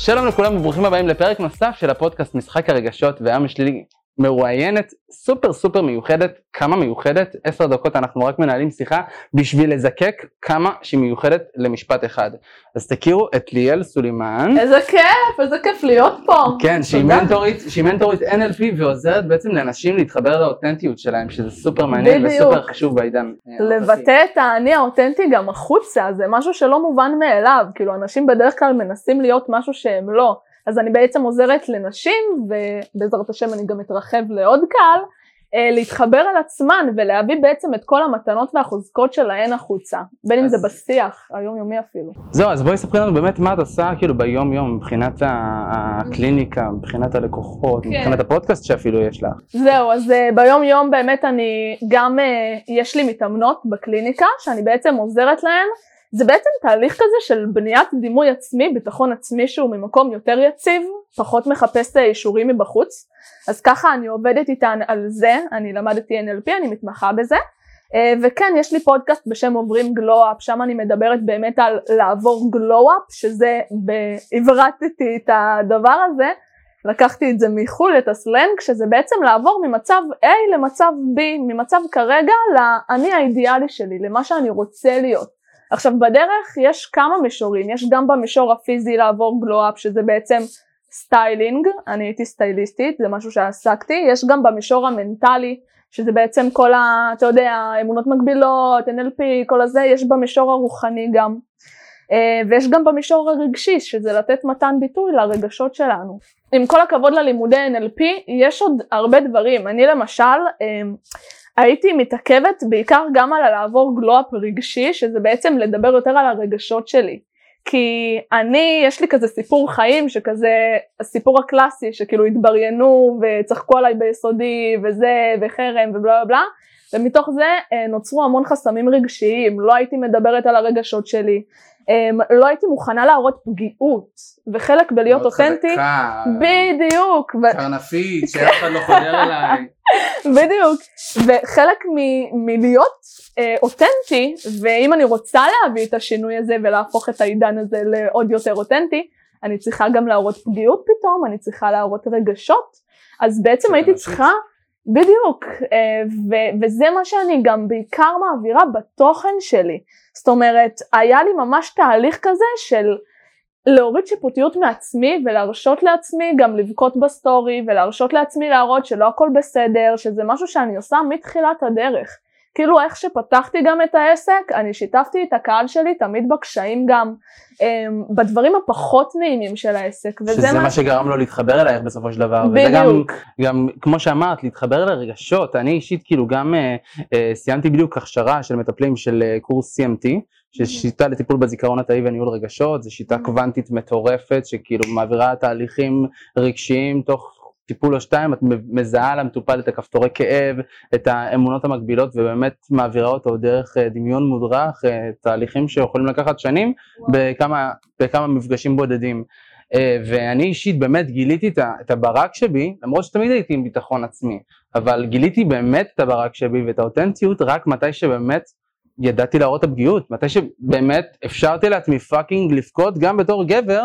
שלום לכולם וברוכים הבאים לפרק נוסף של הפודקאסט משחק הרגשות והיום יש לי מרואיינת סופר סופר מיוחדת, כמה מיוחדת, עשר דקות אנחנו רק מנהלים שיחה בשביל לזקק כמה שהיא מיוחדת למשפט אחד. אז תכירו את ליאל סולימן. איזה כיף, איזה כיף להיות פה. כן, שהיא מנטורית, שהיא מנטורית NLP ועוזרת בעצם לאנשים להתחבר לאותנטיות שלהם, שזה סופר מעניין בדיוק. וסופר חשוב בעידן. אה, לבטא את האני האותנטי גם החוצה, זה משהו שלא מובן מאליו, כאילו אנשים בדרך כלל מנסים להיות משהו שהם לא. אז אני בעצם עוזרת לנשים, ובעזרת השם אני גם אתרחב לעוד קהל, אה, להתחבר על עצמן ולהביא בעצם את כל המתנות והחוזקות שלהן החוצה, בין אם אז- זה בשיח, היומיומי אפילו. זהו, אז בואי ספרי לנו באמת מה את עושה כאילו ביום יום מבחינת הקליניקה, מבחינת הלקוחות, כן. מבחינת הפודקאסט שאפילו יש לך. זהו, אז uh, ביום יום באמת אני גם, uh, יש לי מתאמנות בקליניקה שאני בעצם עוזרת להן, זה בעצם תהליך כזה של בניית דימוי עצמי, ביטחון עצמי שהוא ממקום יותר יציב, פחות מחפש אה, אישורים מבחוץ, אז ככה אני עובדת איתן על זה, אני למדתי NLP, אני מתמחה בזה, אה, וכן יש לי פודקאסט בשם עוברים גלו-אפ, שם אני מדברת באמת על לעבור גלו-אפ, שזה, עברתתי את הדבר הזה, לקחתי את זה מחו"ל, את הסלנג, שזה בעצם לעבור ממצב A למצב B, ממצב כרגע לאני האידיאלי שלי, למה שאני רוצה להיות. עכשיו בדרך יש כמה מישורים, יש גם במישור הפיזי לעבור glow-up, שזה בעצם סטיילינג, אני הייתי סטייליסטית, זה משהו שעסקתי, יש גם במישור המנטלי, שזה בעצם כל ה... אתה יודע, אמונות מגבילות, NLP, כל הזה, יש במישור הרוחני גם. אה, ויש גם במישור הרגשי, שזה לתת מתן ביטוי לרגשות שלנו. עם כל הכבוד ללימודי NLP, יש עוד הרבה דברים. אני למשל, אה, הייתי מתעכבת בעיקר גם על הלעבור גלו-אפ רגשי, שזה בעצם לדבר יותר על הרגשות שלי. כי אני, יש לי כזה סיפור חיים שכזה, הסיפור הקלאסי שכאילו התבריינו וצחקו עליי ביסודי וזה וחרם ובלה בלה בלה ומתוך זה אה, נוצרו המון חסמים רגשיים, לא הייתי מדברת על הרגשות שלי, אה, לא הייתי מוכנה להראות פגיעות. וחלק בלהיות אותנטי, בדיוק, קרנפית, שאף אחד לא חודר אליי. בדיוק, וחלק מ- מלהיות אה, אותנטי, ואם אני רוצה להביא את השינוי הזה ולהפוך את העידן הזה לעוד יותר אותנטי, אני צריכה גם להראות פגיעות פתאום, אני צריכה להראות רגשות, אז בעצם הייתי. צריכה, בדיוק, אה, ו- וזה מה שאני גם בעיקר מעבירה בתוכן שלי, זאת אומרת, היה לי ממש תהליך כזה של להוריד שיפוטיות מעצמי ולהרשות לעצמי גם לבכות בסטורי ולהרשות לעצמי להראות שלא הכל בסדר, שזה משהו שאני עושה מתחילת הדרך. כאילו איך שפתחתי גם את העסק, אני שיתפתי את הקהל שלי תמיד בקשיים גם, אמ, בדברים הפחות נעימים של העסק, וזה שזה מה שגרם לו להתחבר אלייך בסופו של דבר. וזה בדיוק. גם, גם, כמו שאמרת, להתחבר לרגשות. אני אישית כאילו גם אה, אה, סיימתי בדיוק הכשרה של מטפלים של אה, קורס CMT, שזה שיטה לטיפול בזיכרון התאי וניהול רגשות, זו שיטה Mm. קוונטית מטורפת, שכאילו מעבירה תהליכים רגשיים תוך טיפול או שתיים, את מזהה למטופל את הכפתורי כאב, את האמונות המקבילות, ובאמת מעבירה אותו דרך אה, דמיון מודרך, אה, תהליכים שיכולים לקחת שנים, בכמה, בכמה מפגשים בודדים. אה, ואני אישית באמת גיליתי את הברק שבי, למרות שתמיד הייתי עם ביטחון עצמי, אבל גיליתי באמת את הברק שבי ואת האותנטיות רק מתי שבאמת ידעתי להראות את הפגיעות, מתי שבאמת אפשרתי לעצמי fucking לבכות גם בתור גבר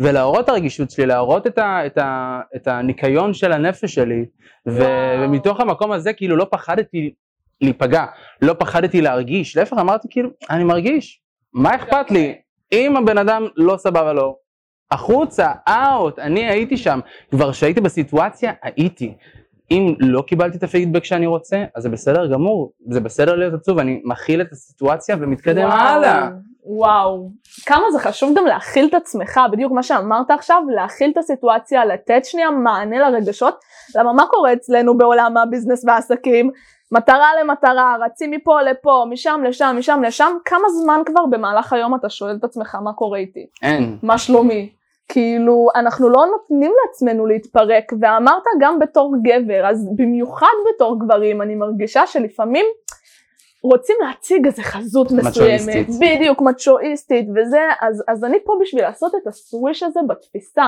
ולהראות את הרגישות שלי, להראות את, ה, את, ה, את הניקיון של הנפש שלי ו. ומתוך המקום הזה כאילו לא פחדתי להיפגע, לא פחדתי להרגיש, להפך אמרתי כאילו אני מרגיש, מה אכפת לי, אם הבן אדם לא סבבה לו, החוצה, out, אני הייתי שם, כבר כשהייתי בסיטואציה הייתי, אם לא קיבלתי את הפידבק שאני רוצה, אז זה בסדר גמור, זה בסדר להיות עצוב, אני מכיל את הסיטואציה ומתקדם וואו, הלאה. וואו, כמה זה חשוב גם להכיל את עצמך, בדיוק מה שאמרת עכשיו, להכיל את הסיטואציה, לתת שנייה מענה לרגשות, למה מה קורה אצלנו בעולם הביזנס והעסקים? מטרה למטרה, רצים מפה לפה, משם לשם, משם לשם, כמה זמן כבר במהלך היום אתה שואל את עצמך מה קורה איתי? אין. מה שלומי? כאילו, אנחנו לא נותנים לעצמנו להתפרק, ואמרת גם בתור גבר, אז במיוחד בתור גברים, אני מרגישה שלפעמים רוצים להציג איזה חזות מסוימת. בדיוק, מצ'ואיסטית וזה, אז, אז אני פה בשביל לעשות את הסוויש הזה בתפיסה,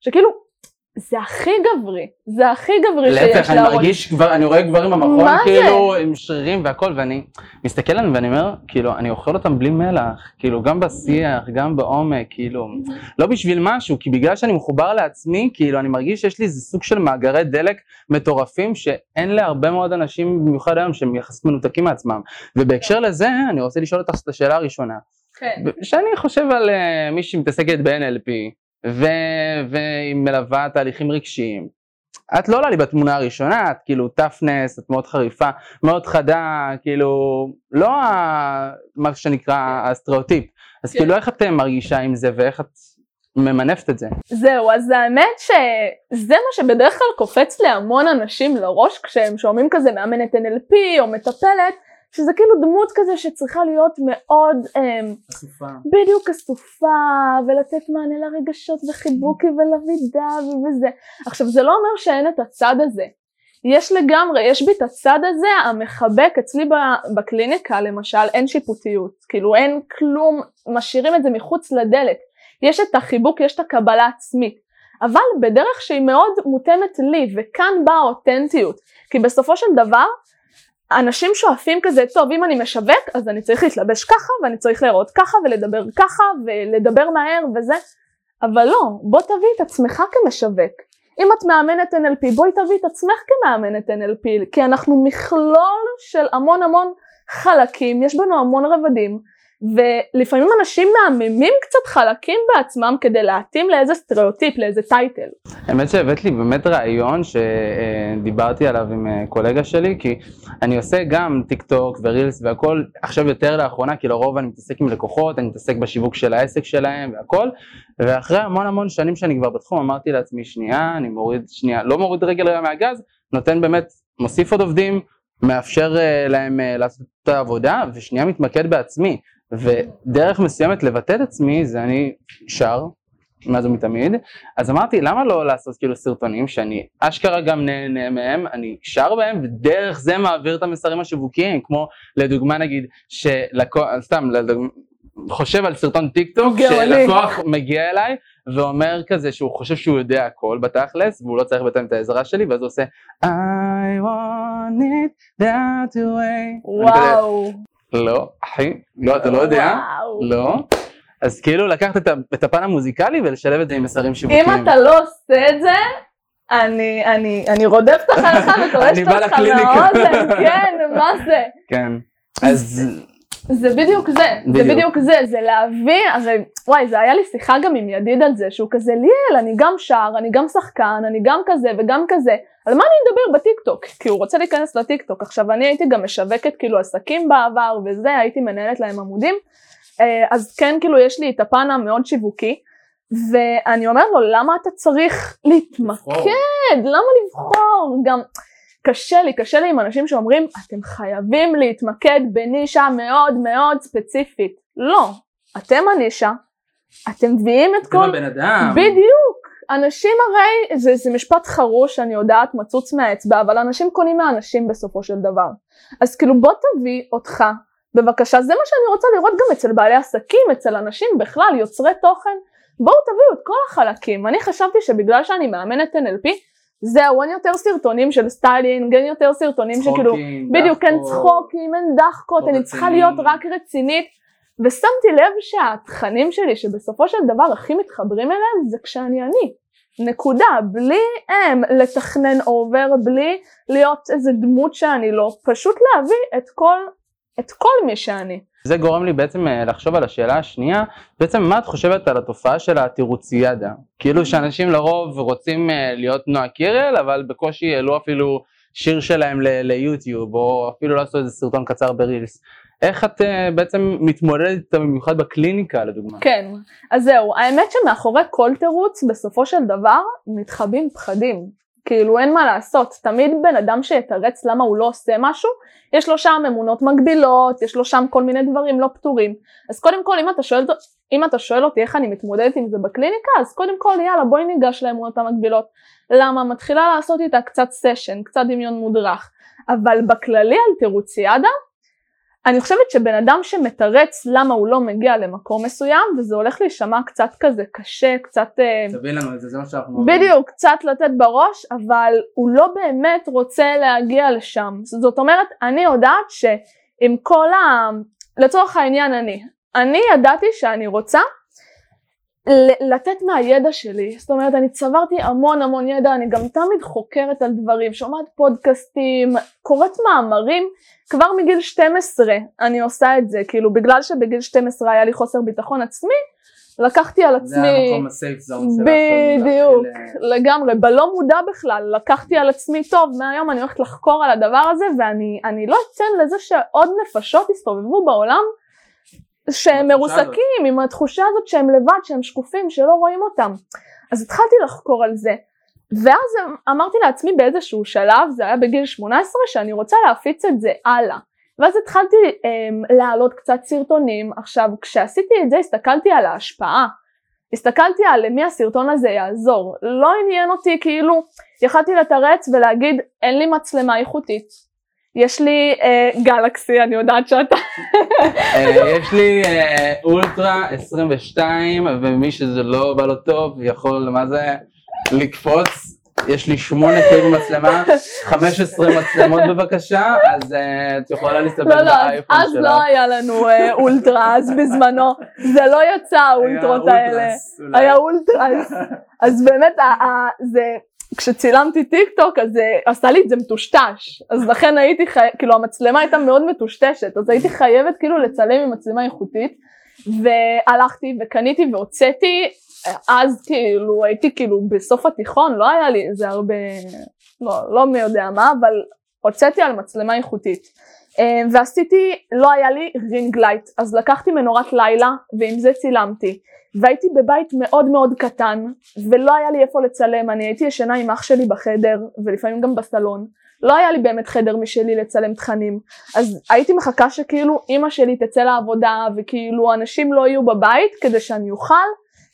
שכאילו, זה הכי גברי, זה הכי גברי שיש להפך, אני מרגיש כבר, אני רואה גברים במכון, מה זה? כאילו, עם שרירים והכל, ואני מסתכל עליהם ואני אומר, כאילו, אני אוכל אותם בלי מלח, כאילו, גם בשיח, גם בעומק, כאילו, לא בשביל משהו, כי בגלל שאני מחובר לעצמי, כאילו, אני מרגיש שיש לי איזה סוג של מאגרי דלק מטורפים, שאין להרבה מאוד אנשים, במיוחד היום, שהם יחסית מנותקים מעצמם. ובהקשר לזה, אני רוצה לשאול אותך את השאלה הראשונה. כן. שאני חושב על uh, מישהי שמתעסקת ב-NLP, ו- והיא מלווה תהליכים רגשיים. את לא עולה לי בתמונה הראשונה, את כאילו טפנס, את מאוד חריפה, מאוד חדה, כאילו, לא ה- מה שנקרא הסטריאוטיפ. אז כן. כאילו איך את מרגישה עם זה ואיך את ממנפת את זה? זהו, אז האמת שזה מה שבדרך כלל קופץ להמון אנשים לראש כשהם שומעים כזה מאמנת NLP או מטפלת, שזה כאילו דמות כזה שצריכה להיות מאוד אמ, בדיוק אסופה ולתת מענה לרגשות וחיבוקי ולבידה וזה. עכשיו זה לא אומר שאין את הצד הזה. יש לגמרי, יש בי את הצד הזה המחבק, אצלי בקליניקה למשל אין שיפוטיות, כאילו אין כלום, משאירים את זה מחוץ לדלת. יש את החיבוק, יש את הקבלה עצמית, אבל בדרך שהיא מאוד מותאמת לי, וכאן באה האותנטיות, כי בסופו של דבר אנשים שואפים כזה, טוב אם אני משווק אז אני צריך להתלבש ככה ואני צריך להיראות ככה ולדבר ככה ולדבר מהר וזה, אבל לא, בוא תביא את עצמך כמשווק. אם את מאמנת NLP בואי תביא את עצמך כמאמנת NLP כי אנחנו מכלול של המון המון חלקים, יש בנו המון רבדים ולפעמים אנשים מעמעמים קצת חלקים בעצמם כדי להתאים לאיזה סטריאוטיפ, לאיזה title. האמת שהבאת לי באמת רעיון שדיברתי עליו עם אה, קולגה שלי, כי אני עושה גם TikTok ו reels והכל, עכשיו יותר לאחרונה, כי לרוב אני מתעסק עם לקוחות, אני מתעסק בשיווק של העסק שלהם והכל, ואחרי המון המון שנים שאני כבר בתחום, אמרתי לעצמי, שנייה, אני מוריד, שנייה, לא מוריד רגל רגע מהגז, נותן באמת, מוסיף עוד עובדים, מאפשר אה, להם אה, לעשות את העבודה, ושנייה מתמקד בעצמי. ודרך מסוימת לבטא את עצמי זה אני שר, מאז ומתמיד, אז אמרתי למה לא לעשות כאילו סרטונים שאני אשכרה גם נהנה מהם, אני שר בהם ודרך זה מעביר את המסרים השיווקיים, כמו לדוגמה נגיד שלקוח, סתם, לדוגמה, חושב על סרטון טיק טוק. שלקוח מגיע אליי ואומר כזה שהוא חושב שהוא יודע הכל בתכלס והוא לא צריך בעצם את העזרה שלי ואז הוא עושה I want it that way. וואו. לא, אחי, לא, אתה לא יודע. לא. אז כאילו לקחת את הפן המוזיקלי ולשלב את זה עם מסרים שיווקיים. אם אתה לא עושה את זה, אני, אני, אני רודפת אחריך בא אותך. מהאוזן, כן, מה זה? כן. אז זה בדיוק זה, זה בדיוק. בדיוק זה, זה להביא, הרי וואי, זה היה לי שיחה גם עם ידיד על זה, שהוא כזה, ליאל, אני גם שר, אני גם שחקן, אני גם כזה וגם כזה, על מה אני אדבר בטיקטוק? כי הוא רוצה להיכנס לטיקטוק. עכשיו, אני הייתי גם משווקת כאילו עסקים בעבר וזה, הייתי מנהלת להם עמודים, אה, אז כן, כאילו, יש לי את הפן המאוד שיווקי, ואני אומרת לו, למה אתה צריך להתמקד? למה לבחור? גם... קשה לי, קשה לי עם אנשים שאומרים, אתם חייבים להתמקד בנישה מאוד מאוד ספציפית. לא, אתם הנישה, אתם מביאים את כל... הבן אדם. בדיוק. אנשים הרי, זה, זה משפט חרוש, אני יודעת, מצוץ מהאצבע, אבל אנשים קונים מהאנשים בסופו של דבר. אז כאילו בוא תביא אותך, בבקשה, זה מה שאני רוצה לראות גם אצל בעלי עסקים, אצל אנשים בכלל, יוצרי תוכן. בואו תביאו את כל החלקים. אני חשבתי שבגלל שאני מאמנת NLP, זהו, אין יותר סרטונים של סטיילינג, אין יותר סרטונים שכאילו, בדיוק, אין צחוקים, אין דחקות, לא אני צריכה רציני. להיות רק רצינית. ושמתי לב שהתכנים שלי שבסופו של דבר הכי מתחברים אליהם זה כשאני אני. נקודה, בלי הם לתכנן אובר, בלי להיות איזה דמות שאני לא, פשוט להביא את כל, את כל מי שאני. זה גורם לי בעצם אה, לחשוב על השאלה השנייה, בעצם מה את חושבת על התופעה של התירוציאדה? כאילו שאנשים לרוב רוצים אה, להיות נועה קירל, אבל בקושי העלו אפילו שיר שלהם ליוטיוב, או אפילו לא עשו איזה סרטון קצר ברילס. איך את אה, בעצם מתמודדת איתה במיוחד בקליניקה לדוגמה? כן, אז זהו, האמת שמאחורי כל תירוץ בסופו של דבר מתחבאים פחדים. כאילו אין מה לעשות, תמיד בן אדם שיתרץ למה הוא לא עושה משהו, יש לו שם אמונות מגבילות, יש לו שם כל מיני דברים לא פתורים. אז קודם כל אם אתה שואל, אם אתה שואל אותי איך אני מתמודדת עם זה בקליניקה, אז קודם כל יאללה בואי ניגש לאמונות המגבילות. למה? מתחילה לעשות איתה קצת סשן, קצת דמיון מודרך. אבל בכללי על תירוציאדה, אני חושבת שבן אדם שמתרץ למה הוא לא מגיע למקום מסוים וזה הולך להישמע קצת כזה קשה, קצת... אה, תביא לנו את זה, זה מה שאנחנו. בדיוק, קצת לתת בראש, אבל הוא לא באמת רוצה להגיע לשם. זאת אומרת, אני יודעת שעם כל ה... לצורך העניין אני, אני ידעתי שאני רוצה לתת מהידע שלי, זאת אומרת אני צברתי המון המון ידע, אני גם תמיד חוקרת על דברים, שומעת פודקאסטים, קוראת מאמרים, כבר מגיל 12 אני עושה את זה, כאילו בגלל שבגיל 12 היה לי חוסר ביטחון עצמי, לקחתי על עצמי, זה המקום הסייף זון שלך, בדיוק, לגמרי, בלא מודע בכלל, לקחתי על עצמי טוב, מהיום אני הולכת לחקור על הדבר הזה ואני לא אתן לזה שעוד נפשות יסתובבו בעולם שהם מרוסקים עם התחושה הזאת שהם לבד, שהם שקופים, שלא רואים אותם. אז התחלתי לחקור על זה, ואז אמרתי לעצמי באיזשהו שלב, זה היה בגיל 18, שאני רוצה להפיץ את זה הלאה. ואז התחלתי um, להעלות קצת סרטונים, עכשיו כשעשיתי את זה הסתכלתי על ההשפעה, הסתכלתי על למי הסרטון הזה יעזור, לא עניין אותי כאילו, יכלתי לתרץ ולהגיד אין לי מצלמה איכותית, יש לי אה, גלקסי, אני יודעת שאתה... אה, יש לי אה, אולטרה 22, ומי שזה לא בא לו טוב יכול, מה זה, לקפוץ. יש לי שמונה כאילו מצלמה, 15 מצלמות בבקשה, אז את יכולה להסתכל באייפון. לא, לא, אז לא היה לנו אולטרה, אז בזמנו, זה לא יצא האולטרות האלה. היה אולטרס. אז באמת, זה... כשצילמתי טיק טוק אז uh, עשה לי את זה מטושטש. אז לכן הייתי חייבת, כאילו המצלמה הייתה מאוד מטושטשת. אז הייתי חייבת כאילו לצלם עם מצלמה איכותית. והלכתי וקניתי והוצאתי. אז כאילו הייתי כאילו בסוף התיכון לא היה לי איזה הרבה לא, לא מי יודע מה אבל הוצאתי על מצלמה איכותית ועשיתי לא היה לי ring light אז לקחתי מנורת לילה ועם זה צילמתי. והייתי בבית מאוד מאוד קטן ולא היה לי איפה לצלם, אני הייתי ישנה עם אח שלי בחדר ולפעמים גם בסלון, לא היה לי באמת חדר משלי לצלם תכנים, אז הייתי מחכה שכאילו אימא שלי תצא לעבודה וכאילו אנשים לא יהיו בבית כדי שאני אוכל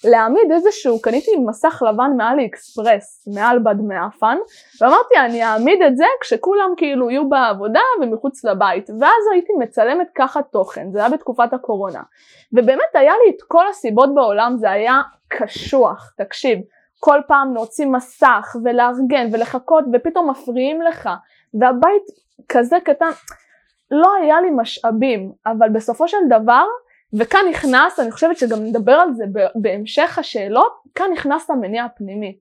להעמיד איזשהו, קניתי מסך לבן מאלי אקספרס, מעל בד מעפן, ואמרתי אני אעמיד את זה כשכולם כאילו יהיו בעבודה ומחוץ לבית, ואז הייתי מצלמת ככה תוכן, זה היה בתקופת הקורונה, ובאמת היה לי את כל הסיבות בעולם, זה היה קשוח, תקשיב, כל פעם להוציא מסך ולארגן ולחכות ופתאום מפריעים לך, והבית כזה קטן, לא היה לי משאבים, אבל בסופו של דבר וכאן נכנס, אני חושבת שגם נדבר על זה בהמשך השאלות, כאן נכנס המניע הפנימי.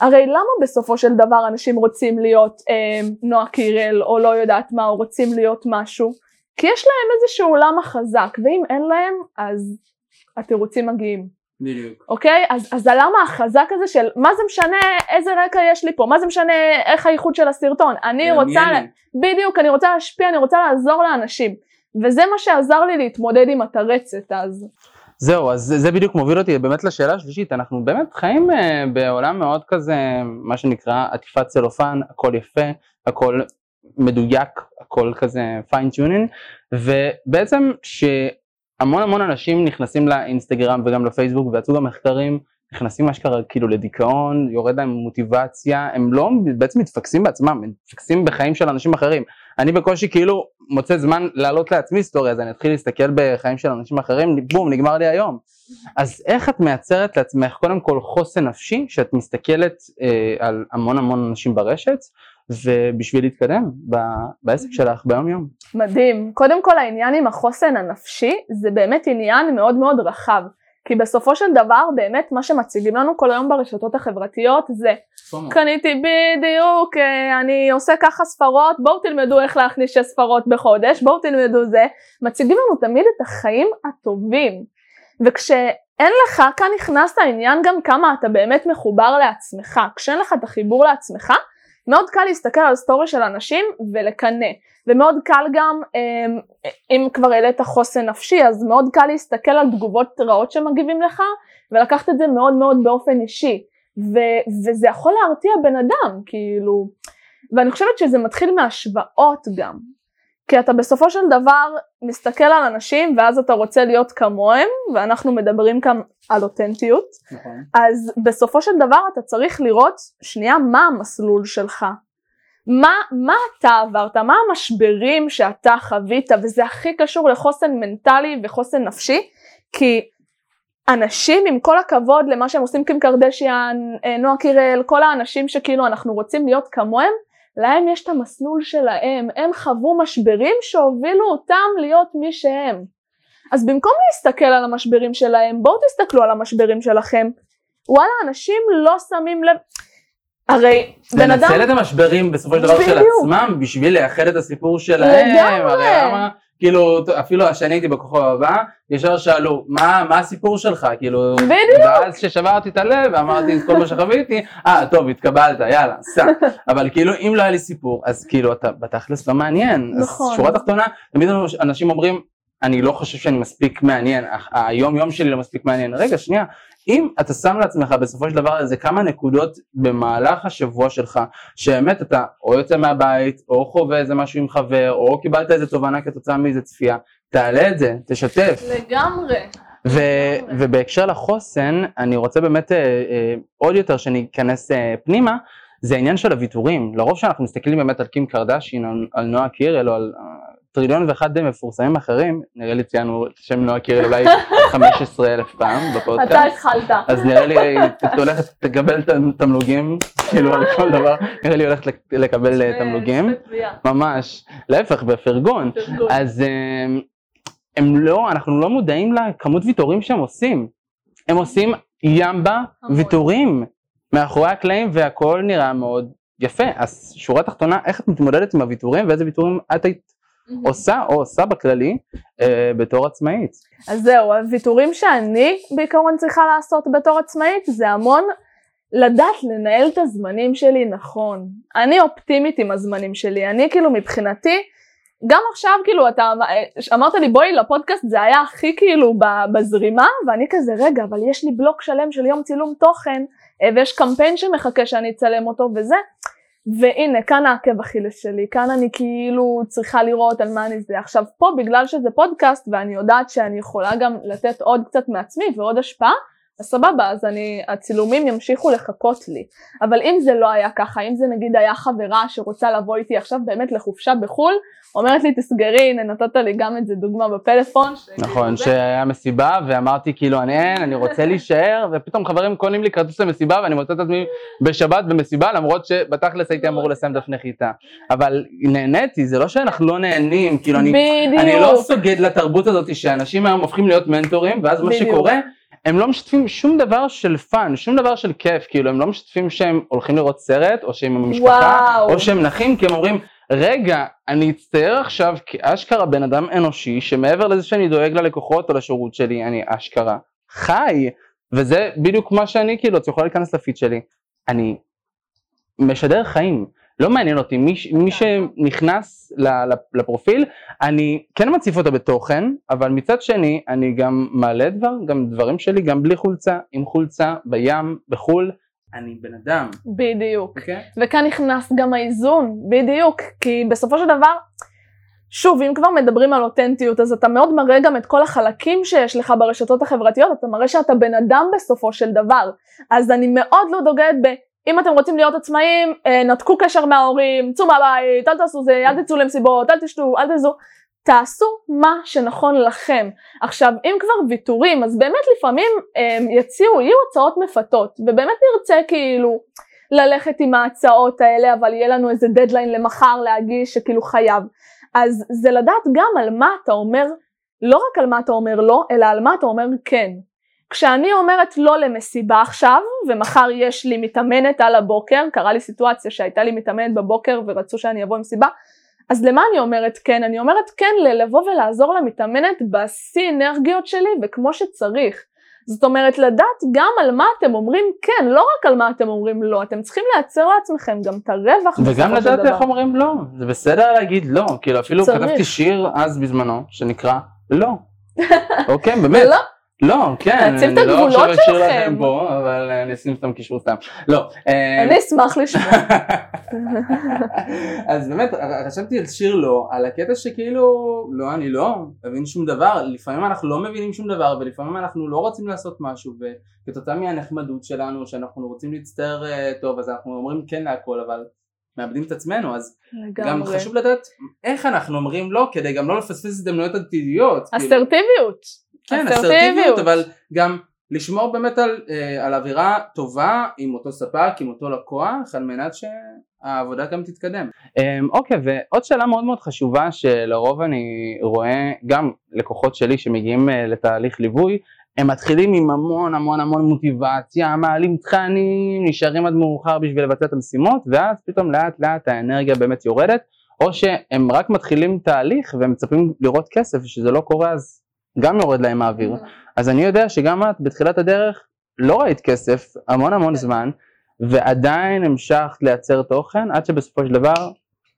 הרי למה בסופו של דבר אנשים רוצים להיות אה, נועה קירל או לא יודעת מה, או רוצים להיות משהו? כי יש להם איזשהו למה חזק, ואם אין להם, אז התירוצים מגיעים. בדיוק. אוקיי? אז, אז הלמה החזק הזה של מה זה משנה איזה רקע יש לי פה, מה זה משנה איך האיכות של הסרטון, אני רוצה, לה... בדיוק, אני רוצה להשפיע, אני רוצה לעזור לאנשים. וזה מה שעזר לי להתמודד עם התירוץ הזה. זהו, אז זה בדיוק מוביל אותי באמת לשאלה השלישית, אנחנו באמת חיים אה, בעולם מאוד כזה, מה שנקרא עטיפת צלופן, הכל יפה, הכל מדויק, הכל כזה fine tuning, ובעצם שהמון המון אנשים נכנסים לאינסטגרם וגם לפייסבוק ויצאו גם מחקרים, נכנסים אשכרה כאילו לדיכאון, יורד להם מוטיבציה, הם לא בעצם מתפקסים בעצמם, הם מתפקסים בחיים של אנשים אחרים. אני בקושי כאילו מוצא זמן להעלות לעצמי היסטוריה, אז אני אתחיל להסתכל בחיים של אנשים אחרים, בום, נגמר לי היום. אז איך את מייצרת לעצמך קודם כל חוסן נפשי, שאת מסתכלת אה, על המון המון אנשים ברשת, ובשביל להתקדם בעסק שלך ביום יום. מדהים. קודם כל העניין עם החוסן הנפשי זה באמת עניין מאוד מאוד רחב. כי בסופו של דבר באמת מה שמציגים לנו כל היום ברשתות החברתיות זה פומו. קניתי בדיוק, אה, אני עושה ככה ספרות, בואו תלמדו איך להכניס שש ספרות בחודש, בואו תלמדו זה, מציגים לנו תמיד את החיים הטובים. וכשאין לך, כאן נכנס העניין גם כמה אתה באמת מחובר לעצמך, כשאין לך את החיבור לעצמך, מאוד קל להסתכל על סטורי של אנשים ולקנא. ומאוד קל גם, אמ, אם כבר העלית חוסן נפשי, אז מאוד קל להסתכל על תגובות רעות שמגיבים לך ולקחת את זה מאוד מאוד באופן אישי. ו- וזה יכול להרתיע בן אדם, כאילו, ואני חושבת שזה מתחיל מהשוואות גם. כי אתה בסופו של דבר מסתכל על אנשים ואז אתה רוצה להיות כמוהם, ואנחנו מדברים כאן על אותנטיות, נכון. אז בסופו של דבר אתה צריך לראות שנייה מה המסלול שלך. מה, מה אתה עברת, מה המשברים שאתה חווית, וזה הכי קשור לחוסן מנטלי וחוסן נפשי, כי אנשים עם כל הכבוד למה שהם עושים קים קרדשיאן, אה, נועה קירל, כל האנשים שכאילו אנחנו רוצים להיות כמוהם, להם יש את המסלול שלהם, הם חוו משברים שהובילו אותם להיות מי שהם. אז במקום להסתכל על המשברים שלהם, בואו תסתכלו על המשברים שלכם. וואלה, אנשים לא שמים לב. הרי בן אדם... לנצל את המשברים בסופו של דבר של. עצמם בשביל לייחד את הסיפור שלהם. לגמרי. הרי למה, כאילו, אפילו כשאני הייתי בכוכב הבא, ישר שאלו, מה, מה הסיפור שלך? כאילו, בדיוק. ואז כששברתי את הלב ואמרתי את כל מה שחוויתי, אה, טוב, התקבלת, יאללה, סע. אבל כאילו, אם לא היה לי סיפור, אז כאילו, אתה בתכלס לא מעניין. נכון. אז שורה תחתונה, תמיד אנשים אומרים, אני לא חושב שאני מספיק מעניין, היום יום שלי לא מספיק מעניין. רגע, שנייה, אם אתה שם לעצמך בסופו של דבר איזה כמה נקודות במהלך השבוע שלך, שבאמת אתה או יוצא מהבית, או חווה איזה משהו עם חבר, או קיבלת איזה תובנה כתוצאה מאיזה צפייה, תעלה את זה, תשתף. לגמרי. ו- ובהקשר לחוסן, אני רוצה באמת אה, אה, עוד יותר שניכנס אה, פנימה, זה העניין של הוויתורים. לרוב שאנחנו מסתכלים באמת על קים קרדשין, על, על נועה קירל, או על טריליון ואחד מפורסמים אחרים, נראה לי ציינו את שם נועה קירל אולי 15 אלף פעם בפודקאסט. אתה התחלת. אז נראה לי את הולכת לקבל תמלוגים, כאילו על כל דבר, נראה לי הולכת לק- לקבל אה, תמלוגים, ממש, להפך בפרגון, אז אה, הם לא, אנחנו לא מודעים לכמות ויתורים שהם עושים, הם עושים ימבה. ויתורים מאחורי הקלעים והכל נראה מאוד יפה, אז שורה תחתונה, איך את מתמודדת עם הוויתורים ואיזה ויתורים את היית עושה או עושה בכללי אה, בתור עצמאית. אז זהו, הוויתורים שאני בעיקרון צריכה לעשות בתור עצמאית זה המון לדעת לנהל את הזמנים שלי נכון. אני אופטימית עם הזמנים שלי, אני כאילו מבחינתי, גם עכשיו כאילו אתה אמרת לי בואי לפודקאסט זה היה הכי כאילו בזרימה ואני כזה רגע אבל יש לי בלוק שלם של יום צילום תוכן אה, ויש קמפיין שמחכה שאני אצלם אותו וזה והנה כאן העקב אכילס שלי. כאן אני כאילו צריכה לראות על מה אני זה. עכשיו פה בגלל שזה פודקאסט ואני יודעת שאני יכולה גם לתת עוד קצת מעצמי ועוד השפעה אז סבבה אז אני הצילומים ימשיכו לחכות לי אבל אם זה לא היה ככה אם זה נגיד היה חברה שרוצה לבוא איתי עכשיו באמת לחופשה בחו"ל אומרת לי תסגרי הנה נתת לי גם את זה דוגמה בפלאפון נכון, שהיה מסיבה ואמרתי כאילו אני אין, אני רוצה להישאר ופתאום חברים קונים לי כרטיס למסיבה ואני מוצא את עצמי בשבת במסיבה למרות שבתכלס הייתי אמור לסיים דף נחיתה. אבל נהניתי, זה לא שאנחנו לא נהנים, כאילו אני, אני לא סוגד לתרבות הזאת שאנשים היום הופכים להיות מנטורים ואז מה. שקורה הם לא משתפים שום דבר של fun, שום דבר של כיף, כאילו הם לא משתפים שהם הולכים לראות סרט או שהם עם המשפחה וואו. או שהם נחים כי הם אומרים רגע אני אצטער עכשיו כאשכרה בן אדם אנושי שמעבר לזה שאני דואג ללקוחות או לשירות שלי אני אשכרה חי. וזה בדיוק מה שאני כאילו את יכולה להיכנס לפיד שלי. אני משדר חיים לא מעניין אותי. מי, מי שנכנס לפרופיל אני כן מציף אותו בתוכן אבל מצד שני אני גם מעלה דבר גם דברים שלי גם בלי חולצה עם חולצה בים בחול. אני בן אדם. בדיוק. אוקיי? וכאן נכנס גם האיזון, בדיוק, כי בסופו של דבר, שוב, אם כבר מדברים על אותנטיות, אז אתה מאוד מראה גם את כל החלקים שיש לך ברשתות החברתיות, אתה מראה שאתה בן אדם בסופו של דבר. אז אני מאוד לא דוגלת ב... אם אתם רוצים להיות עצמאים, אה, נתקו קשר מההורים, צאו מהבית, אל תעשו זה, אל תצאו למסיבות, אל תשתו, אל תזו. תעשו מה שנכון לכם. עכשיו, אם כבר ויתורים, אז באמת לפעמים אה, יציעו, יהיו הצעות מפתות, ובאמת נרצה כאילו ללכת עם ההצעות האלה, אבל יהיה לנו איזה דדליין למחר להגיש שכאילו חייב. אז זה לדעת גם על מה אתה אומר, לא רק על מה אתה אומר לא, אלא על מה אתה אומר כן. כשאני אומרת לא למסיבה עכשיו, ומחר יש לי מתאמנת על הבוקר, קרה לי סיטואציה שהייתה לי מתאמנת בבוקר ורצו שאני אבוא עם סיבה, אז למה אני אומרת כן? אני אומרת כן ללבוא ולעזור למתאמנת בשיא אנרגיות שלי וכמו שצריך. זאת אומרת לדעת גם על מה אתם אומרים כן, לא רק על מה אתם אומרים לא, אתם צריכים לייצר לעצמכם גם את הרווח וגם בסופו של לדעת. איך אומרים לא, זה בסדר להגיד לא, כאילו אפילו צריך. כתבתי שיר אז בזמנו שנקרא לא, אוקיי באמת, לא, כן, להציב את אני לא הגבולות עכשיו שלכם. לכם פה, אבל אני אשים סתם קישור סתם, לא, אה, אני אשמח לשמוע. אז באמת חשבתי על שיר לא, על הקטע שכאילו לא אני לא מבין שום דבר, לפעמים אנחנו לא מבינים שום דבר ולפעמים אנחנו לא רוצים לעשות משהו וכתוצאה מהנחמדות שלנו שאנחנו רוצים להצטער אה, טוב אז אנחנו אומרים כן להכל אבל מאבדים את עצמנו, אז לגמרי. גם חשוב לדעת איך אנחנו אומרים לא, כדי גם לא לפספס הזדמנויות עתידיות. כאילו. אסרטיביות. כן, אסרטיביות. אבל גם לשמור באמת על, אה, על אווירה טובה עם אותו ספק, עם אותו לקוח, על מנת שהעבודה גם תתקדם. אמ, אוקיי, ועוד שאלה מאוד מאוד חשובה שלרוב אני רואה גם לקוחות שלי שמגיעים אה, לתהליך ליווי, הם מתחילים עם המון המון המון מוטיבציה, מעלים תכנים, נשארים עד מאוחר בשביל לבצע את המשימות, ואז פתאום לאט לאט האנרגיה באמת יורדת, או שהם רק מתחילים תהליך והם מצפים לראות כסף, ושזה לא קורה אז גם יורד להם האוויר. אז אני יודע שגם את בתחילת הדרך לא ראית כסף המון המון זמן, ועדיין המשכת לייצר תוכן, עד שבסופו של דבר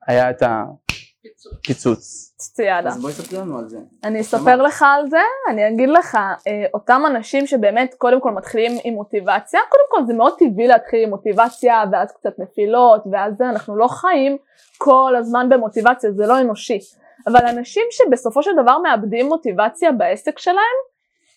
היה את הקיצוץ. ציידה. אז בואי תספרי לנו על זה. אני אספר לך על זה, אני אגיד לך, אה, אותם אנשים שבאמת קודם כל מתחילים עם מוטיבציה, קודם כל זה מאוד טבעי להתחיל עם מוטיבציה ואז קצת נפילות ואז זה, אנחנו לא חיים כל הזמן במוטיבציה, זה לא אנושי. אבל אנשים שבסופו של דבר מאבדים מוטיבציה בעסק שלהם,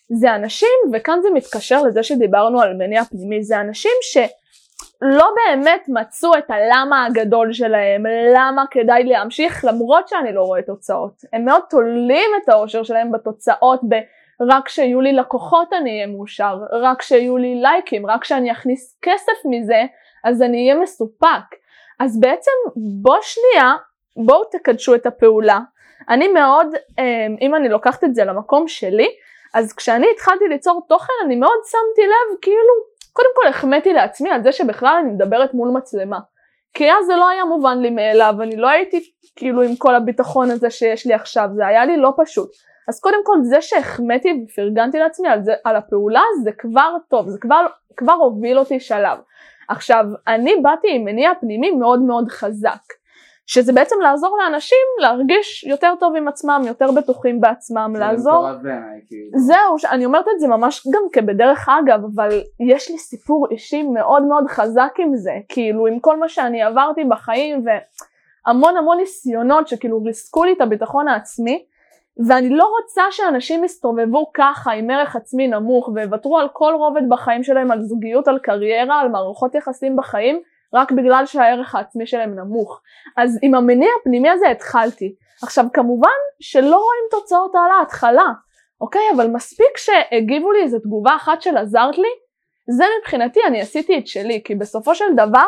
זה אנשים, וכאן זה מתקשר לזה שדיברנו על מניע פנימי, זה אנשים שלא באמת מצאו את הלמה הגדול שלהם, למה כדאי להמשיך למרות שאני לא רואה תוצאות. הם מאוד תולים את האושר שלהם בתוצאות, ב... רק שיהיו לי לקוחות אני אהיה מאושר, רק שיהיו לי לייקים, רק שאני אכניס כסף מזה, אז אני אהיה מסופק. אז בעצם בוא שנייה, בואו תקדשו את הפעולה. אני מאוד, אמ, אם אני לוקחת את זה למקום שלי, אז כשאני התחלתי ליצור תוכן אני מאוד שמתי לב כאילו קודם כל החמאתי לעצמי על זה שבכלל אני מדברת מול מצלמה. כי אז זה לא היה מובן לי מאליו אני לא הייתי כאילו עם כל הביטחון הזה שיש לי עכשיו זה היה לי לא פשוט. אז קודם כל זה שהחמאתי ופרגנתי לעצמי על, זה, על הפעולה זה כבר טוב זה כבר, כבר הוביל אותי שלב. עכשיו אני באתי עם מניע פנימי מאוד מאוד חזק שזה בעצם לעזור לאנשים להרגיש יותר טוב עם עצמם, יותר בטוחים בעצמם, זה לעזור. כאילו. זהו, אני אומרת את זה ממש גם כבדרך אגב, אבל יש לי סיפור אישי מאוד מאוד חזק עם זה, כאילו עם כל מה שאני עברתי בחיים והמון המון ניסיונות שכאילו ריסקו לי את הביטחון העצמי, ואני לא רוצה שאנשים יסתובבו ככה עם ערך עצמי נמוך ויוותרו על כל רובד בחיים שלהם, על זוגיות, על קריירה, על מערכות יחסים בחיים, רק בגלל שהערך העצמי שלהם נמוך. אז עם המניע הפנימי הזה התחלתי. עכשיו כמובן שלא רואים תוצאות על ההתחלה, אוקיי? אבל מספיק שהגיבו לי איזה תגובה אחת של עזרת לי, זה מבחינתי אני עשיתי את שלי, כי בסופו של דבר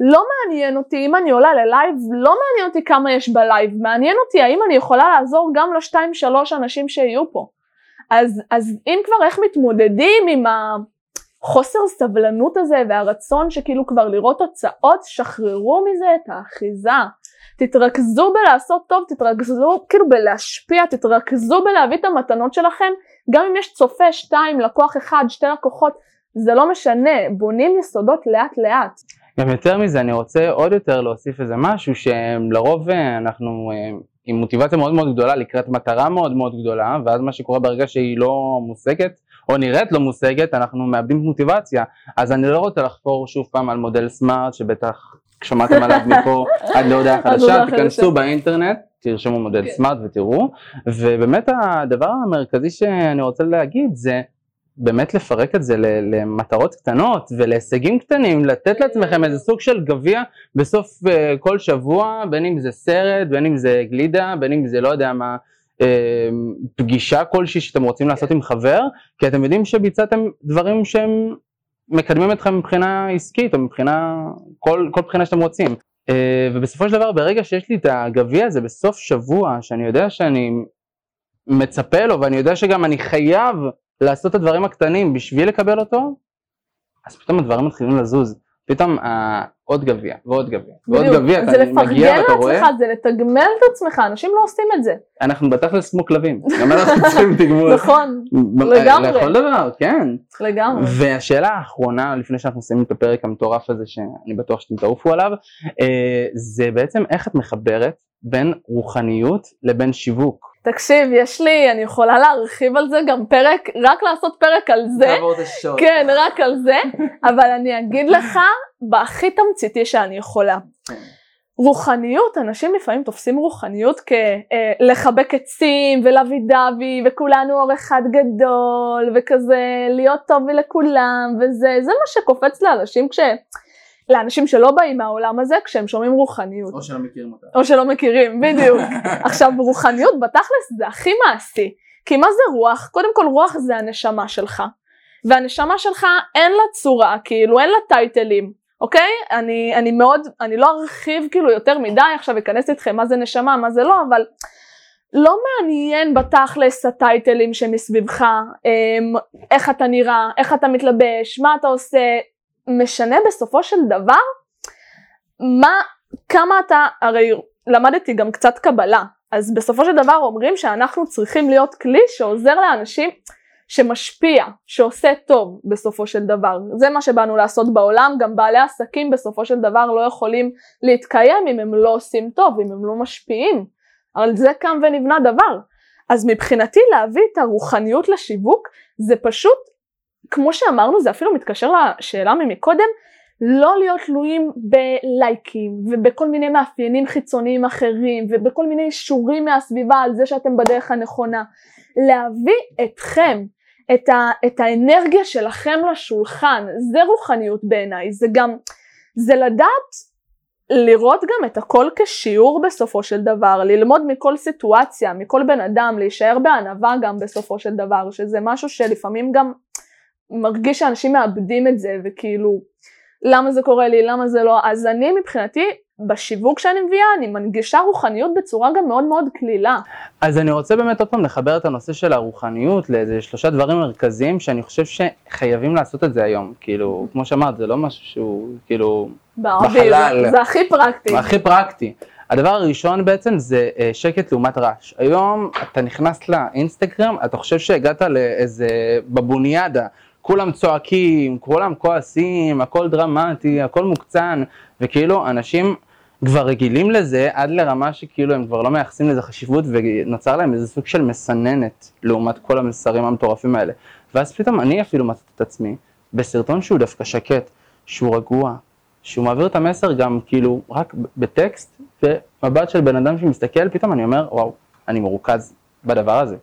לא מעניין אותי אם אני עולה ל live, לא מעניין אותי כמה יש ב live, מעניין אותי האם אני יכולה לעזור גם לשתיים שלוש אנשים שיהיו פה. אז, אז אם כבר איך מתמודדים עם ה... החוסר סבלנות הזה והרצון שכאילו כבר לראות תוצאות, שחררו מזה את האחיזה. תתרכזו בלעשות טוב, תתרכזו כאילו בלהשפיע, תתרכזו בלהביא את המתנות שלכם, גם אם יש צופה שתיים, לקוח אחד, שתי לקוחות, זה לא משנה, בונים יסודות לאט לאט. גם יותר מזה, אני רוצה עוד יותר להוסיף איזה משהו שלרוב אה, אנחנו אה, עם מוטיבציה מאוד מאוד גדולה לקראת מטרה מאוד מאוד גדולה, ואז מה שקורה ברגע שהיא לא מושגת, או נראית לא מושגת, אנחנו מאבדים מוטיבציה. אז אני לא רוצה לחפור שוב פעם על מודל סמארט, שבטח שמעתם עליו מפה עד להודעה חדשה, תיכנסו באינטרנט, תרשמו מודל כן. סמארט ותראו, ובאמת הדבר המרכזי שאני רוצה להגיד זה באמת לפרק את זה למטרות קטנות ולהישגים קטנים, לתת לעצמכם איזה סוג של גביע בסוף uh, כל שבוע, בין אם זה סרט, בין אם זה גלידה, בין אם זה לא יודע מה, פגישה כלשהי שאתם רוצים לעשות עם חבר, כי אתם יודעים שביצעתם דברים שהם מקדמים אתכם מבחינה עסקית או מבחינה, כל, כל בחינה שאתם רוצים. Uh, ובסופו של דבר ברגע שיש לי את הגביע הזה בסוף שבוע, שאני יודע שאני מצפה לו ואני יודע שגם אני חייב לעשות את הדברים הקטנים בשביל לקבל אותו, אז פתאום הדברים מתחילים לזוז. פתאום אה, עוד גביע ועוד גביע ועוד. גביע, זה אתה מגיע לפרגן ואתה רואה, לעצמך, זה לתגמל את עצמך, אנשים לא עושים את זה. אנחנו בתכלס כמו כלבים, גם אנחנו צריכים תגמול. נכון, ב- לגמרי. לכל דבר, כן. לגמרי. והשאלה האחרונה, לפני שאנחנו מסיימים את הפרק המטורף הזה, שאני בטוח שאתם תעופו עליו, אה, זה בעצם איך את מחברת בין רוחניות לבין שיווק. תקשיב, יש לי, אני יכולה להרחיב על זה גם פרק, רק לעשות פרק על זה. תעבור את השעות. כן, רק על זה, אבל אני אגיד לך בהכי תמציתי שאני יכולה. כן. רוחניות, אנשים לפעמים תופסים רוחניות כלחבק עצים ולוי דווי וכולנו אור אחד גדול וכזה להיות טוב לכולם וזה, זה מה שקופץ לאנשים כש... לאנשים שלא באים מהעולם הזה כשהם שומעים רוחניות. או שלא מכירים אותה. או שלא מכירים, בדיוק. עכשיו רוחניות בתכלס זה הכי מעשי. כי מה זה רוח? קודם כל רוח זה הנשמה שלך. והנשמה שלך אין לה צורה, כאילו אין לה טייטלים, אוקיי? אני, אני מאוד, אני לא ארחיב כאילו יותר מדי עכשיו אכנס איתכם מה זה נשמה, מה זה לא, אבל לא מעניין בתכלס הטייטלים שמסביבך, אמ, איך אתה נראה, איך אתה מתלבש, מה אתה עושה, משנה בסופו של דבר מה, כמה אתה, הרי למדתי גם קצת קבלה, אז בסופו של דבר אומרים שאנחנו צריכים להיות כלי שעוזר לאנשים שמשפיע, שעושה טוב בסופו של דבר. זה מה שבאנו לעשות בעולם, גם בעלי עסקים בסופו של דבר לא יכולים להתקיים אם הם לא עושים טוב, אם הם לא משפיעים. על זה קם ונבנה דבר. אז מבחינתי להביא את הרוחניות לשיווק זה פשוט, כמו שאמרנו, זה אפילו מתקשר לשאלה ממקודם, לא להיות תלויים בלייקים ובכל מיני מאפיינים חיצוניים אחרים ובכל מיני אישורים מהסביבה על זה שאתם בדרך הנכונה. להביא אתכם, את, ה, את האנרגיה שלכם לשולחן, זה רוחניות בעיניי, זה גם, זה לדעת לראות גם את הכל כשיעור בסופו של דבר, ללמוד מכל סיטואציה, מכל בן אדם, להישאר בענווה גם בסופו של דבר, שזה משהו שלפעמים גם מרגיש שאנשים מאבדים את זה, וכאילו, למה זה קורה לי, למה זה לא, אז אני מבחינתי בשיווק שאני מביאה אני מנגישה רוחניות בצורה גם מאוד מאוד קלילה. אז אני רוצה באמת עוד פעם לחבר את הנושא של הרוחניות לאיזה שלושה דברים מרכזיים שאני חושב שחייבים לעשות את זה היום. כאילו, כמו שאמרת, זה לא משהו שהוא כאילו בערבי, בחלל. זה, זה הכי פרקטי. הכי פרקטי. הדבר הראשון בעצם זה אה, שקט לעומת רעש. היום אתה נכנס לאינסטגרם, אתה חושב שהגעת לאיזה בבוניאדה, כולם צועקים, כולם כועסים, הכל דרמטי, הכל מוקצן, וכאילו אנשים כבר רגילים לזה עד לרמה שכאילו הם כבר לא מייחסים לזה חשיבות ונוצר להם איזה סוג של מסננת לעומת כל המסרים המטורפים האלה. ואז פתאום אני אפילו מצאתי את עצמי בסרטון שהוא דווקא שקט, שהוא רגוע, שהוא מעביר את המסר גם כאילו רק בטקסט ומבט של בן אדם שמסתכל, פתאום אני אומר וואו, אני מרוכז בדבר הזה.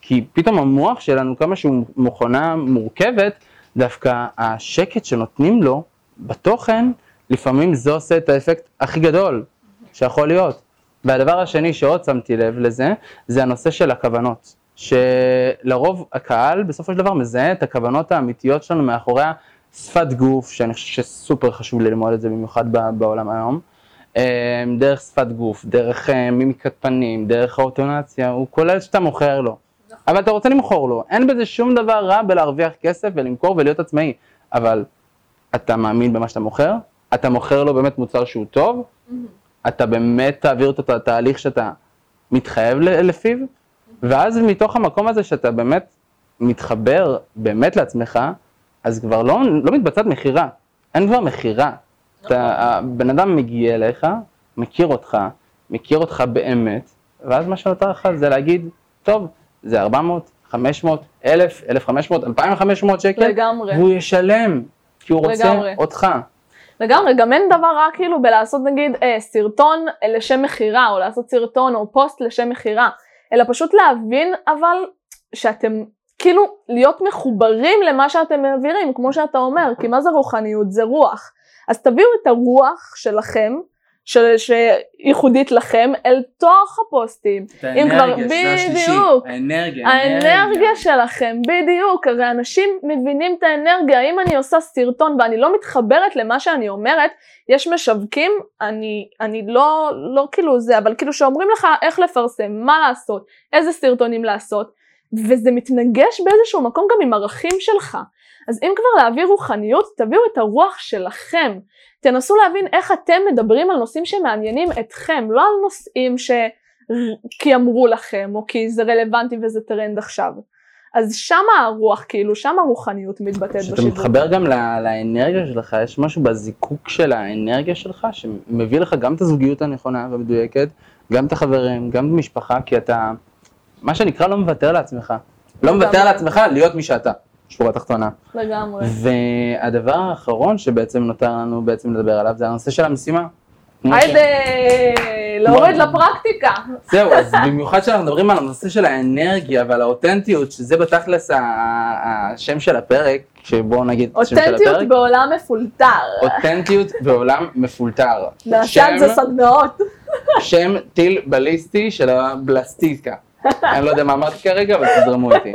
כי פתאום המוח שלנו, כמה שהוא מכונה מורכבת, דווקא השקט שנותנים לו בתוכן, לפעמים זה עושה את האפקט הכי גדול שיכול להיות. והדבר השני שעוד שמתי לב לזה, זה הנושא של הכוונות. שלרוב הקהל בסופו של דבר מזהה את הכוונות האמיתיות שלנו מאחורי שפת גוף, שאני חושב שסופר חשוב ללמוד את זה במיוחד בעולם היום. אמ, דרך שפת גוף, דרך אה, מימיקת פנים, דרך האוטונציה, הוא כולל שאתה מוכר לו. אבל אתה רוצה למכור לו, אין בזה שום דבר רע בלהרוויח כסף ולמכור ולהיות עצמאי, אבל אתה מאמין במה שאתה מוכר, אתה מוכר לו באמת מוצר שהוא טוב, mm-hmm. אתה באמת תעביר אותו את התהליך שאתה מתחייב לפיו, ואז מתוך המקום הזה שאתה באמת מתחבר באמת לעצמך, אז כבר לא, לא מתבצעת מכירה, אין כבר מכירה. נכון. הבן אדם מגיע אליך, מכיר אותך, מכיר אותך באמת, ואז מה שנותר לך זה להגיד, טוב, זה 400, 500, 1,000, 1,500, 2,500 שקל, לגמרי. והוא ישלם, כי הוא רוצה לגמרי. אותך. לגמרי, גם אין דבר רע כאילו בלעשות נגיד אה, סרטון לשם מכירה, או לעשות סרטון או פוסט לשם מכירה, אלא פשוט להבין אבל שאתם כאילו להיות מחוברים למה שאתם מעבירים, כמו שאתה אומר, כי מה זה רוחניות? זה רוח. אז תביאו את הרוח שלכם של, שייחודית לכם אל תוך הפוסטים. את האנרגיה, זה השלישי. האנרגיה, האנרגיה שלכם, בדיוק. הרי אנשים מבינים את האנרגיה. אם אני עושה סרטון ואני לא מתחברת למה שאני אומרת, יש משווקים, אני, אני לא, לא כאילו זה, אבל כאילו שאומרים לך איך לפרסם, מה לעשות, איזה סרטונים לעשות, וזה מתנגש באיזשהו מקום גם עם ערכים שלך. אז אם כבר להביא רוחניות, תביאו את הרוח שלכם. תנסו להבין איך אתם מדברים על נושאים שמעניינים אתכם, לא על נושאים ש... כי אמרו לכם, או כי זה רלוונטי וזה טרנד עכשיו. אז שם הרוח, כאילו, שם הרוחניות מתבטאת בשידור. כשאתה מתחבר גם לאנרגיה שלך, יש משהו בזיקוק של האנרגיה שלך, שמביא לך גם את הזוגיות הנכונה והמדויקת, גם את החברים, גם את המשפחה, כי אתה, מה שנקרא, לא מוותר לעצמך. לא מוותר לעצמך להיות מי שאתה. שורה תחתונה. לגמרי. והדבר האחרון שבעצם נותר לנו בעצם לדבר עליו זה הנושא של המשימה. היידה, להוריד לפרקטיקה. זהו, אז במיוחד כשאנחנו מדברים על הנושא של האנרגיה ועל האותנטיות, שזה בתכלס השם של הפרק, שבואו נגיד השם של אותנטיות הפרק, בעולם מפולטר. אותנטיות בעולם מפולטר. נעשה על זה שם- סדנאות. שם טיל בליסטי של הבלסטיקה. אני לא יודע מה אמרתי כרגע, אבל תזרמו איתי.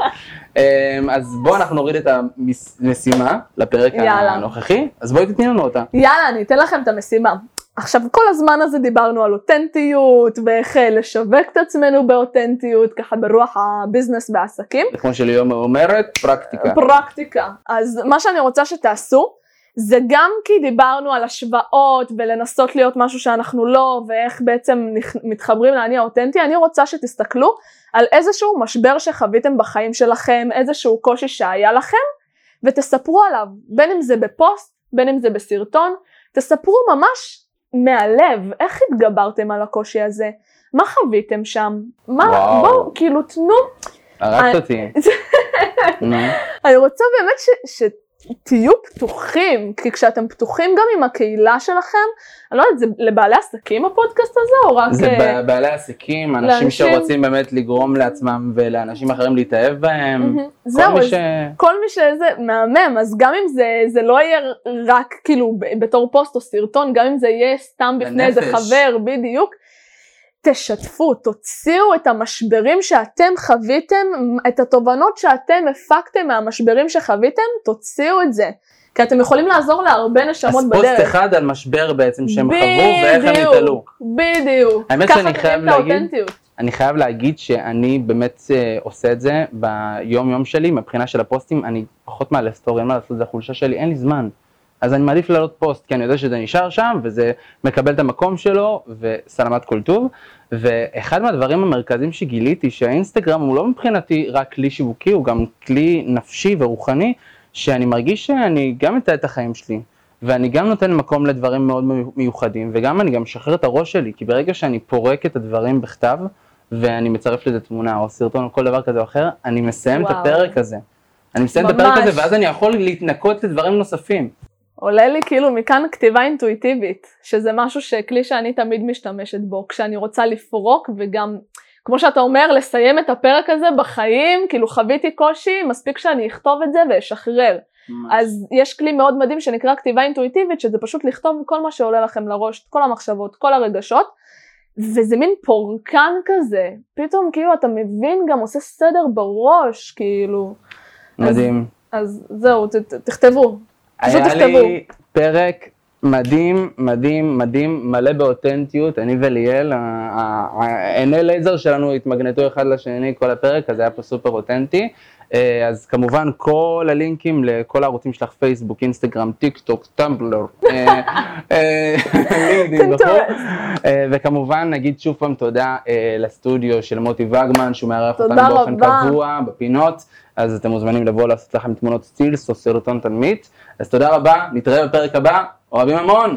אמ, אז בואו אנחנו נוריד את המשימה לפרק יאללה. הנוכחי, אז בואי תתני לנו אותה. יאללה, אני אתן לכם את המשימה. עכשיו, כל הזמן הזה דיברנו על אותנטיות, ואיך אה, לשווק את עצמנו באותנטיות, ככה ברוח הביזנס והעסקים. כמו שליאור אומרת, פרקטיקה. פרקטיקה. אז מה שאני רוצה שתעשו, זה גם כי דיברנו על השוואות ולנסות להיות משהו שאנחנו לא, ואיך בעצם מתחברים לאני האותנטי, אני רוצה שתסתכלו על איזשהו משבר שחוויתם בחיים שלכם, איזשהו קושי שהיה לכם, ותספרו עליו, בין אם זה בפוסט, בין אם זה בסרטון, תספרו ממש מהלב, איך התגברתם על הקושי הזה, מה חוויתם שם, מה, וואו. בואו, כאילו תנו הרגת אני- אותי. אני רוצה באמת ש, שתהיו פתוחים, כי כשאתם פתוחים גם עם הקהילה שלכם, אני לא יודעת, זה לבעלי עסקים הפודקאסט הזה, או רק... זה ב- בעלי עסקים, אנשים לאנשים- שרוצים באמת לגרום לעצמם ולאנשים אחרים להתאהב בהם. כל זהו, אז ש... כל מי שזה מהמם, אז גם אם זה, זה לא יהיה רק כאילו בתור פוסט או סרטון, גם אם זה יהיה סתם בפני איזה. חבר, בדיוק, תשתפו, תוציאו את המשברים שאתם חוויתם, את התובנות שאתם הפקתם מהמשברים שחוויתם, תוציאו את זה. כי אתם יכולים לעזור להרבה נשמות אז בדרך. פוסט אחד על משבר בעצם שהם חוו ואיך הם התעלו. בדיוק. האמת שאני חייב להגיד-. אני חייב להגיד שאני באמת אה, עושה את זה ביום יום שלי, מבחינה של הפוסטים, אני פחות מעלה story, אין מה לעשות, זה החולשה שלי, אין לי זמן. אז אני מעדיף להעלות פוסט, כי אני יודע שזה נשאר שם, וזה מקבל את המקום שלו, וסלמתק כל טוב. ואחד מהדברים המרכזיים שגיליתי, שהאינסטגרם הוא לא מבחינתי רק כלי שיווקי, הוא גם כלי נפשי ורוחני, שאני מרגיש שאני גם מתעד את החיים שלי, ואני גם נותן מקום לדברים מאוד מיוחדים, וגם אני גם משחרר את הראש שלי, כי ברגע שאני פורק את הדברים בכתב, ואני מצרף לזה תמונה או סרטון או כל דבר כזה או אחר, אני מסיים את וואו. הפרק הזה. אני מסיים את הפרק ממש. הזה, ואז אני יכול להתנקות לדברים נוספים. עולה לי כאילו מכאן כתיבה אינטואיטיבית, שזה משהו שכלי שאני תמיד משתמשת בו, כשאני רוצה לפרוק וגם, כמו שאתה אומר, לסיים את הפרק הזה בחיים, כאילו חוויתי קושי, מספיק שאני אכתוב את זה ואשחרר. אז יש כלי מאוד מדהים שנקרא כתיבה אינטואיטיבית, שזה פשוט לכתוב כל מה שעולה לכם לראש, כל המחשבות, כל הרגשות, וזה מין פורקן כזה, פתאום כאילו אתה מבין, גם עושה סדר בראש, כאילו, מדהים. אז זהו, ת, ת, תכתבו, פשוט היה תכתבו. לי פרק מדהים, מדהים, מדהים, מלא באותנטיות, אני וליאל, העיני לייזר שלנו התמגנטו אחד לשני כל הפרק, אז היה פה סופר אותנטי. אה, אז כמובן כל הלינקים לכל הערוצים שלך, פייסבוק, אינסטגרם, טיק טוק, טמבלר, אה, אה. אה, וכמובן נגיד שוב פעם תודה לסטודיו של מוטי וגמן, שהוא מארח אותנו באופן. קבוע בפינות, אז אתם מוזמנים לבוא לעשות לכם תמונות סטילס או סרטון תדמית. אז תודה רבה, נתראה בפרק הבא, אוהבים המון!